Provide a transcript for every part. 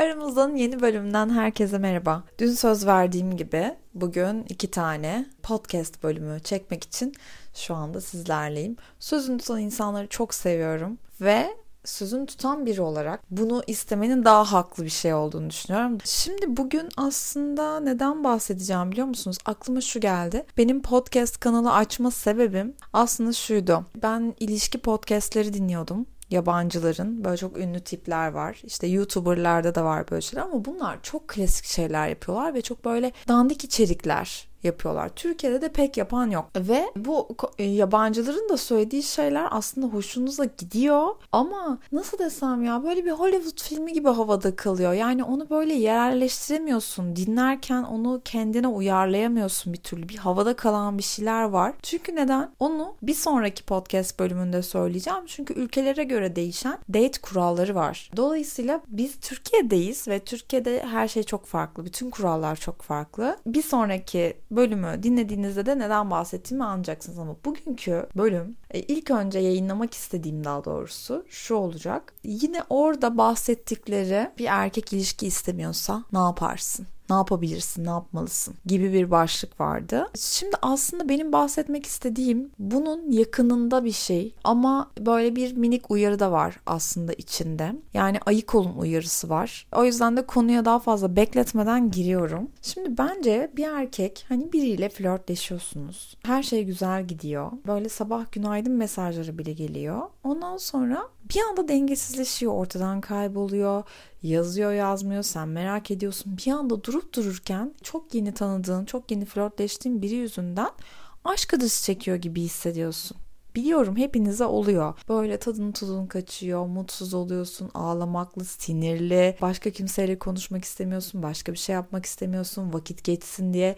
Aramızdan yeni bölümden herkese merhaba. Dün söz verdiğim gibi bugün iki tane podcast bölümü çekmek için şu anda sizlerleyim. Sözünü tutan insanları çok seviyorum ve sözünü tutan biri olarak bunu istemenin daha haklı bir şey olduğunu düşünüyorum. Şimdi bugün aslında neden bahsedeceğim biliyor musunuz? Aklıma şu geldi. Benim podcast kanalı açma sebebim aslında şuydu. Ben ilişki podcastleri dinliyordum yabancıların böyle çok ünlü tipler var. İşte YouTuber'larda da var böyle şeyler ama bunlar çok klasik şeyler yapıyorlar ve çok böyle dandik içerikler yapıyorlar. Türkiye'de de pek yapan yok. Ve bu e, yabancıların da söylediği şeyler aslında hoşunuza gidiyor ama nasıl desem ya böyle bir Hollywood filmi gibi havada kalıyor. Yani onu böyle yerleştiremiyorsun. Dinlerken onu kendine uyarlayamıyorsun bir türlü. Bir havada kalan bir şeyler var. Çünkü neden? Onu bir sonraki podcast bölümünde söyleyeceğim. Çünkü ülkelere göre değişen date kuralları var. Dolayısıyla biz Türkiye'deyiz ve Türkiye'de her şey çok farklı. Bütün kurallar çok farklı. Bir sonraki bölümü dinlediğinizde de neden bahsettiğimi anlayacaksınız ama bugünkü bölüm e, ilk önce yayınlamak istediğim daha doğrusu şu olacak. Yine orada bahsettikleri bir erkek ilişki istemiyorsa ne yaparsın? Ne yapabilirsin, ne yapmalısın gibi bir başlık vardı. Şimdi aslında benim bahsetmek istediğim bunun yakınında bir şey ama böyle bir minik uyarı da var aslında içinde. Yani ayık olun uyarısı var. O yüzden de konuya daha fazla bekletmeden giriyorum. Şimdi bence bir erkek hani biriyle flörtleşiyorsunuz. Her şey güzel gidiyor. Böyle sabah günaydın mesajları bile geliyor. Ondan sonra bir anda dengesizleşiyor, ortadan kayboluyor, yazıyor yazmıyor, sen merak ediyorsun. Bir anda durup dururken çok yeni tanıdığın, çok yeni flörtleştiğin biri yüzünden aşk acısı çekiyor gibi hissediyorsun. Biliyorum hepinize oluyor. Böyle tadın tuzun kaçıyor, mutsuz oluyorsun, ağlamaklı, sinirli, başka kimseyle konuşmak istemiyorsun, başka bir şey yapmak istemiyorsun, vakit geçsin diye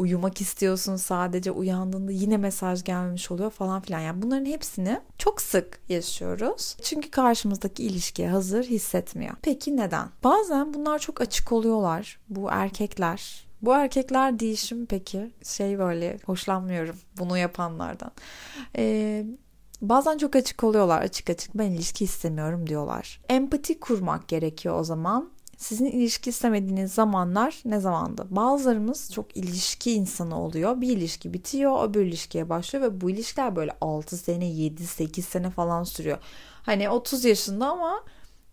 uyumak istiyorsun sadece uyandığında yine mesaj gelmemiş oluyor falan filan. Yani bunların hepsini çok sık yaşıyoruz. Çünkü karşımızdaki ilişkiye hazır hissetmiyor. Peki neden? Bazen bunlar çok açık oluyorlar. Bu erkekler bu erkekler değişim peki şey böyle hoşlanmıyorum bunu yapanlardan. Ee, Bazen çok açık oluyorlar açık açık ben ilişki istemiyorum diyorlar. Empati kurmak gerekiyor o zaman sizin ilişki istemediğiniz zamanlar ne zamandı? Bazılarımız çok ilişki insanı oluyor. Bir ilişki bitiyor, öbür ilişkiye başlıyor ve bu ilişkiler böyle 6 sene, 7, 8 sene falan sürüyor. Hani 30 yaşında ama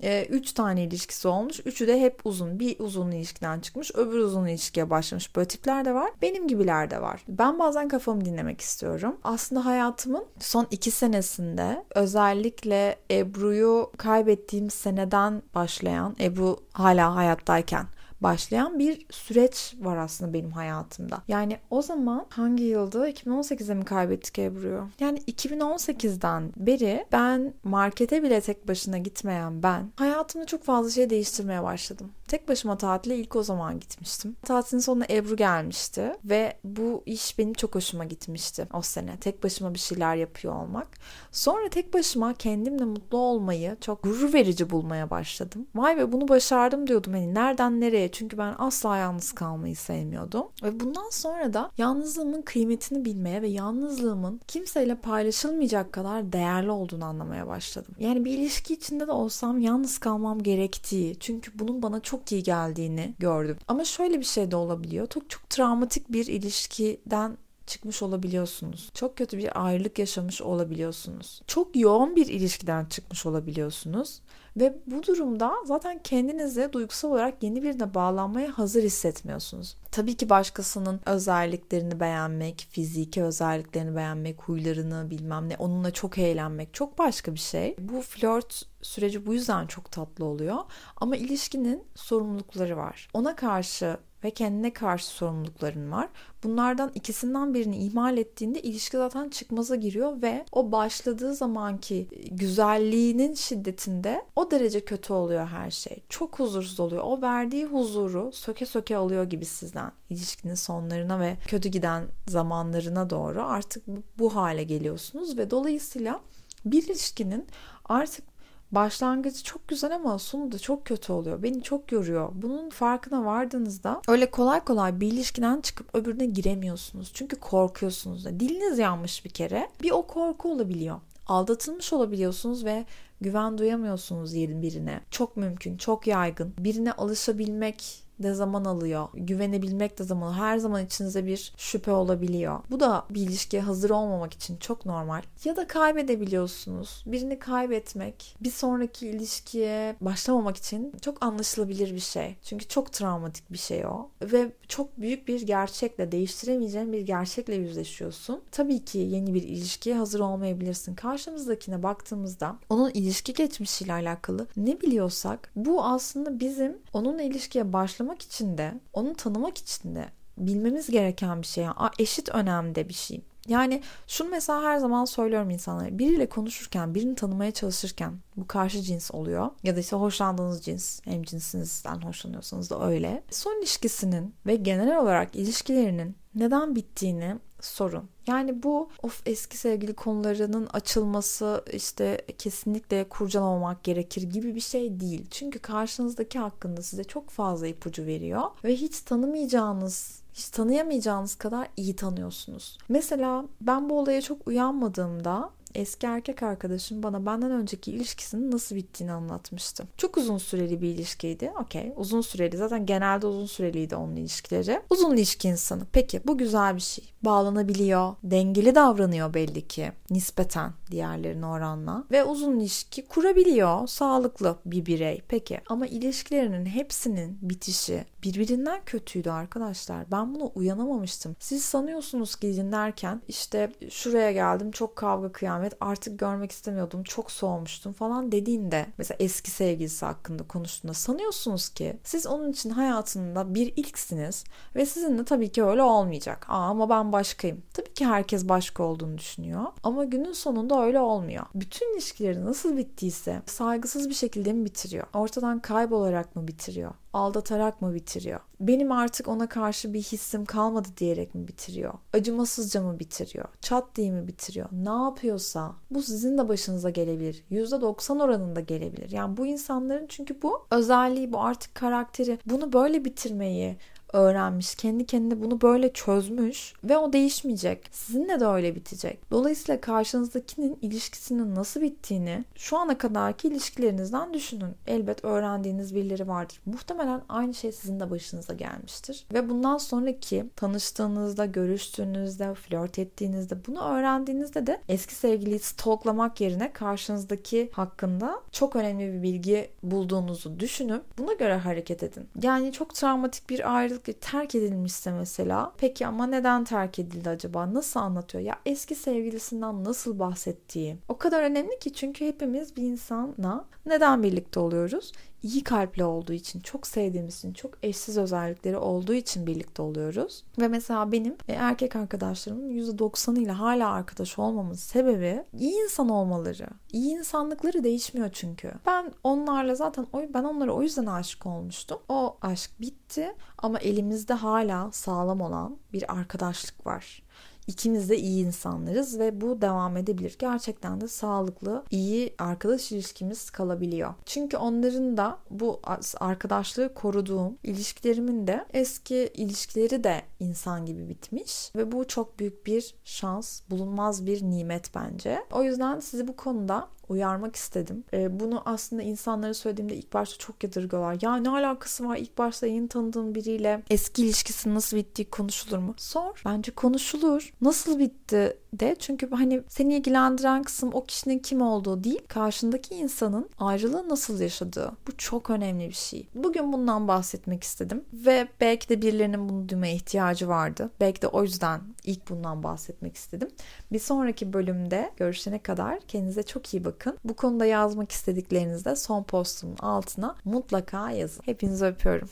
e, üç tane ilişkisi olmuş. Üçü de hep uzun. Bir uzun ilişkiden çıkmış, öbür uzun ilişkiye başlamış. Böyle tipler de var. Benim gibiler de var. Ben bazen kafamı dinlemek istiyorum. Aslında hayatımın son iki senesinde özellikle Ebru'yu kaybettiğim seneden başlayan, Ebru hala hayattayken başlayan bir süreç var aslında benim hayatımda. Yani o zaman hangi yılda? 2018'de mi kaybettik Ebru'yu? Yani 2018'den beri ben markete bile tek başına gitmeyen ben hayatımda çok fazla şey değiştirmeye başladım. Tek başıma tatile ilk o zaman gitmiştim. Tatilin sonunda Ebru gelmişti ve bu iş benim çok hoşuma gitmişti o sene. Tek başıma bir şeyler yapıyor olmak. Sonra tek başıma kendimle mutlu olmayı çok gurur verici bulmaya başladım. Vay be bunu başardım diyordum. Hani nereden nereye? Çünkü ben asla yalnız kalmayı sevmiyordum. Ve bundan sonra da yalnızlığımın kıymetini bilmeye ve yalnızlığımın kimseyle paylaşılmayacak kadar değerli olduğunu anlamaya başladım. Yani bir ilişki içinde de olsam yalnız kalmam gerektiği. Çünkü bunun bana çok çok iyi geldiğini gördüm. Ama şöyle bir şey de olabiliyor. Çok çok travmatik bir ilişkiden çıkmış olabiliyorsunuz. Çok kötü bir ayrılık yaşamış olabiliyorsunuz. Çok yoğun bir ilişkiden çıkmış olabiliyorsunuz. Ve bu durumda zaten kendinize duygusal olarak yeni birine bağlanmaya hazır hissetmiyorsunuz. Tabii ki başkasının özelliklerini beğenmek, fiziki özelliklerini beğenmek, huylarını bilmem ne, onunla çok eğlenmek çok başka bir şey. Bu flört süreci bu yüzden çok tatlı oluyor. Ama ilişkinin sorumlulukları var. Ona karşı ve kendine karşı sorumlulukların var. Bunlardan ikisinden birini ihmal ettiğinde ilişki zaten çıkmaza giriyor ve o başladığı zamanki güzelliğinin şiddetinde o derece kötü oluyor her şey. Çok huzursuz oluyor. O verdiği huzuru söke söke alıyor gibi sizden. İlişkinin sonlarına ve kötü giden zamanlarına doğru artık bu hale geliyorsunuz ve dolayısıyla bir ilişkinin artık başlangıcı çok güzel ama sonu da çok kötü oluyor. Beni çok yoruyor. Bunun farkına vardığınızda öyle kolay kolay bir ilişkiden çıkıp öbürüne giremiyorsunuz. Çünkü korkuyorsunuz. Diliniz yanmış bir kere. Bir o korku olabiliyor. Aldatılmış olabiliyorsunuz ve güven duyamıyorsunuz birine. Çok mümkün, çok yaygın. Birine alışabilmek de zaman alıyor. Güvenebilmek de zaman. Her zaman içinize bir şüphe olabiliyor. Bu da bir ilişkiye hazır olmamak için çok normal. Ya da kaybedebiliyorsunuz. Birini kaybetmek bir sonraki ilişkiye başlamamak için çok anlaşılabilir bir şey. Çünkü çok travmatik bir şey o. Ve çok büyük bir gerçekle, değiştiremeyeceğin bir gerçekle yüzleşiyorsun. Tabii ki yeni bir ilişkiye hazır olmayabilirsin. Karşımızdakine baktığımızda onun ilişki geçmişiyle alakalı ne biliyorsak bu aslında bizim onunla ilişkiye başlamak tanımak için de, onu tanımak için de bilmemiz gereken bir şey. Yani eşit önemde bir şey. Yani şunu mesela her zaman söylüyorum insanlara. Biriyle konuşurken, birini tanımaya çalışırken bu karşı cins oluyor. Ya da işte hoşlandığınız cins, hem cinsinizden hoşlanıyorsanız da öyle. Son ilişkisinin ve genel olarak ilişkilerinin neden bittiğini sorun. Yani bu of eski sevgili konularının açılması işte kesinlikle kurcalamamak gerekir gibi bir şey değil. Çünkü karşınızdaki hakkında size çok fazla ipucu veriyor ve hiç tanımayacağınız hiç tanıyamayacağınız kadar iyi tanıyorsunuz. Mesela ben bu olaya çok uyanmadığımda eski erkek arkadaşım bana benden önceki ilişkisinin nasıl bittiğini anlatmıştı. Çok uzun süreli bir ilişkiydi. Okey uzun süreli zaten genelde uzun süreliydi onun ilişkileri. Uzun ilişki insanı. Peki bu güzel bir şey. Bağlanabiliyor. Dengeli davranıyor belli ki. Nispeten diğerlerine oranla. Ve uzun ilişki kurabiliyor. Sağlıklı bir birey. Peki ama ilişkilerinin hepsinin bitişi birbirinden kötüydü arkadaşlar. Ben buna uyanamamıştım. Siz sanıyorsunuz ki dinlerken işte şuraya geldim çok kavga kıyamet evet artık görmek istemiyordum çok soğumuştum falan dediğinde mesela eski sevgilisi hakkında konuştuğunda sanıyorsunuz ki siz onun için hayatında bir ilksiniz ve sizin de tabii ki öyle olmayacak. Aa, ama ben başkayım. Tabii ki herkes başka olduğunu düşünüyor ama günün sonunda öyle olmuyor. Bütün ilişkileri nasıl bittiyse saygısız bir şekilde mi bitiriyor? Ortadan kaybolarak mı bitiriyor? aldatarak mı bitiriyor? Benim artık ona karşı bir hissim kalmadı diyerek mi bitiriyor? Acımasızca mı bitiriyor? Çat diye mi bitiriyor? Ne yapıyorsa bu sizin de başınıza gelebilir. %90 oranında gelebilir. Yani bu insanların çünkü bu özelliği, bu artık karakteri bunu böyle bitirmeyi, öğrenmiş. Kendi kendine bunu böyle çözmüş ve o değişmeyecek. Sizinle de öyle bitecek. Dolayısıyla karşınızdakinin ilişkisinin nasıl bittiğini şu ana kadarki ilişkilerinizden düşünün. Elbet öğrendiğiniz birileri vardır. Muhtemelen aynı şey sizin de başınıza gelmiştir. Ve bundan sonraki tanıştığınızda, görüştüğünüzde, flört ettiğinizde bunu öğrendiğinizde de eski sevgiliyi stalklamak yerine karşınızdaki hakkında çok önemli bir bilgi bulduğunuzu düşünüp buna göre hareket edin. Yani çok travmatik bir ayrılık ayrılık terk edilmişse mesela peki ama neden terk edildi acaba? Nasıl anlatıyor? Ya eski sevgilisinden nasıl bahsettiği. O kadar önemli ki çünkü hepimiz bir insanla neden birlikte oluyoruz? İyi kalpli olduğu için, çok sevdiğimiz için, çok eşsiz özellikleri olduğu için birlikte oluyoruz. Ve mesela benim e, erkek arkadaşlarımın %90'ıyla hala arkadaş olmamın sebebi iyi insan olmaları. İyi insanlıkları değişmiyor çünkü. Ben onlarla zaten ben onlara o yüzden aşık olmuştum. O aşk bitti ama elimizde hala sağlam olan bir arkadaşlık var. İkimiz de iyi insanlarız ve bu devam edebilir. Gerçekten de sağlıklı, iyi arkadaş ilişkimiz kalabiliyor. Çünkü onların da bu arkadaşlığı koruduğum ilişkilerimin de eski ilişkileri de insan gibi bitmiş ve bu çok büyük bir şans, bulunmaz bir nimet bence. O yüzden sizi bu konuda uyarmak istedim. E, bunu aslında insanlara söylediğimde ilk başta çok yadırgıyorlar. Ya ne alakası var ilk başta yeni tanıdığın biriyle eski ilişkisi nasıl bittiği konuşulur mu? Sor. Bence konuşulur. Nasıl bitti de çünkü hani seni ilgilendiren kısım o kişinin kim olduğu değil karşındaki insanın ayrılığı nasıl yaşadığı. Bu çok önemli bir şey. Bugün bundan bahsetmek istedim ve belki de birilerinin bunu duymaya ihtiyacı vardı. Belki de o yüzden ilk bundan bahsetmek istedim. Bir sonraki bölümde görüşene kadar kendinize çok iyi bakın. Bu konuda yazmak istediklerinizi de son postumun altına mutlaka yazın. Hepinizi öpüyorum.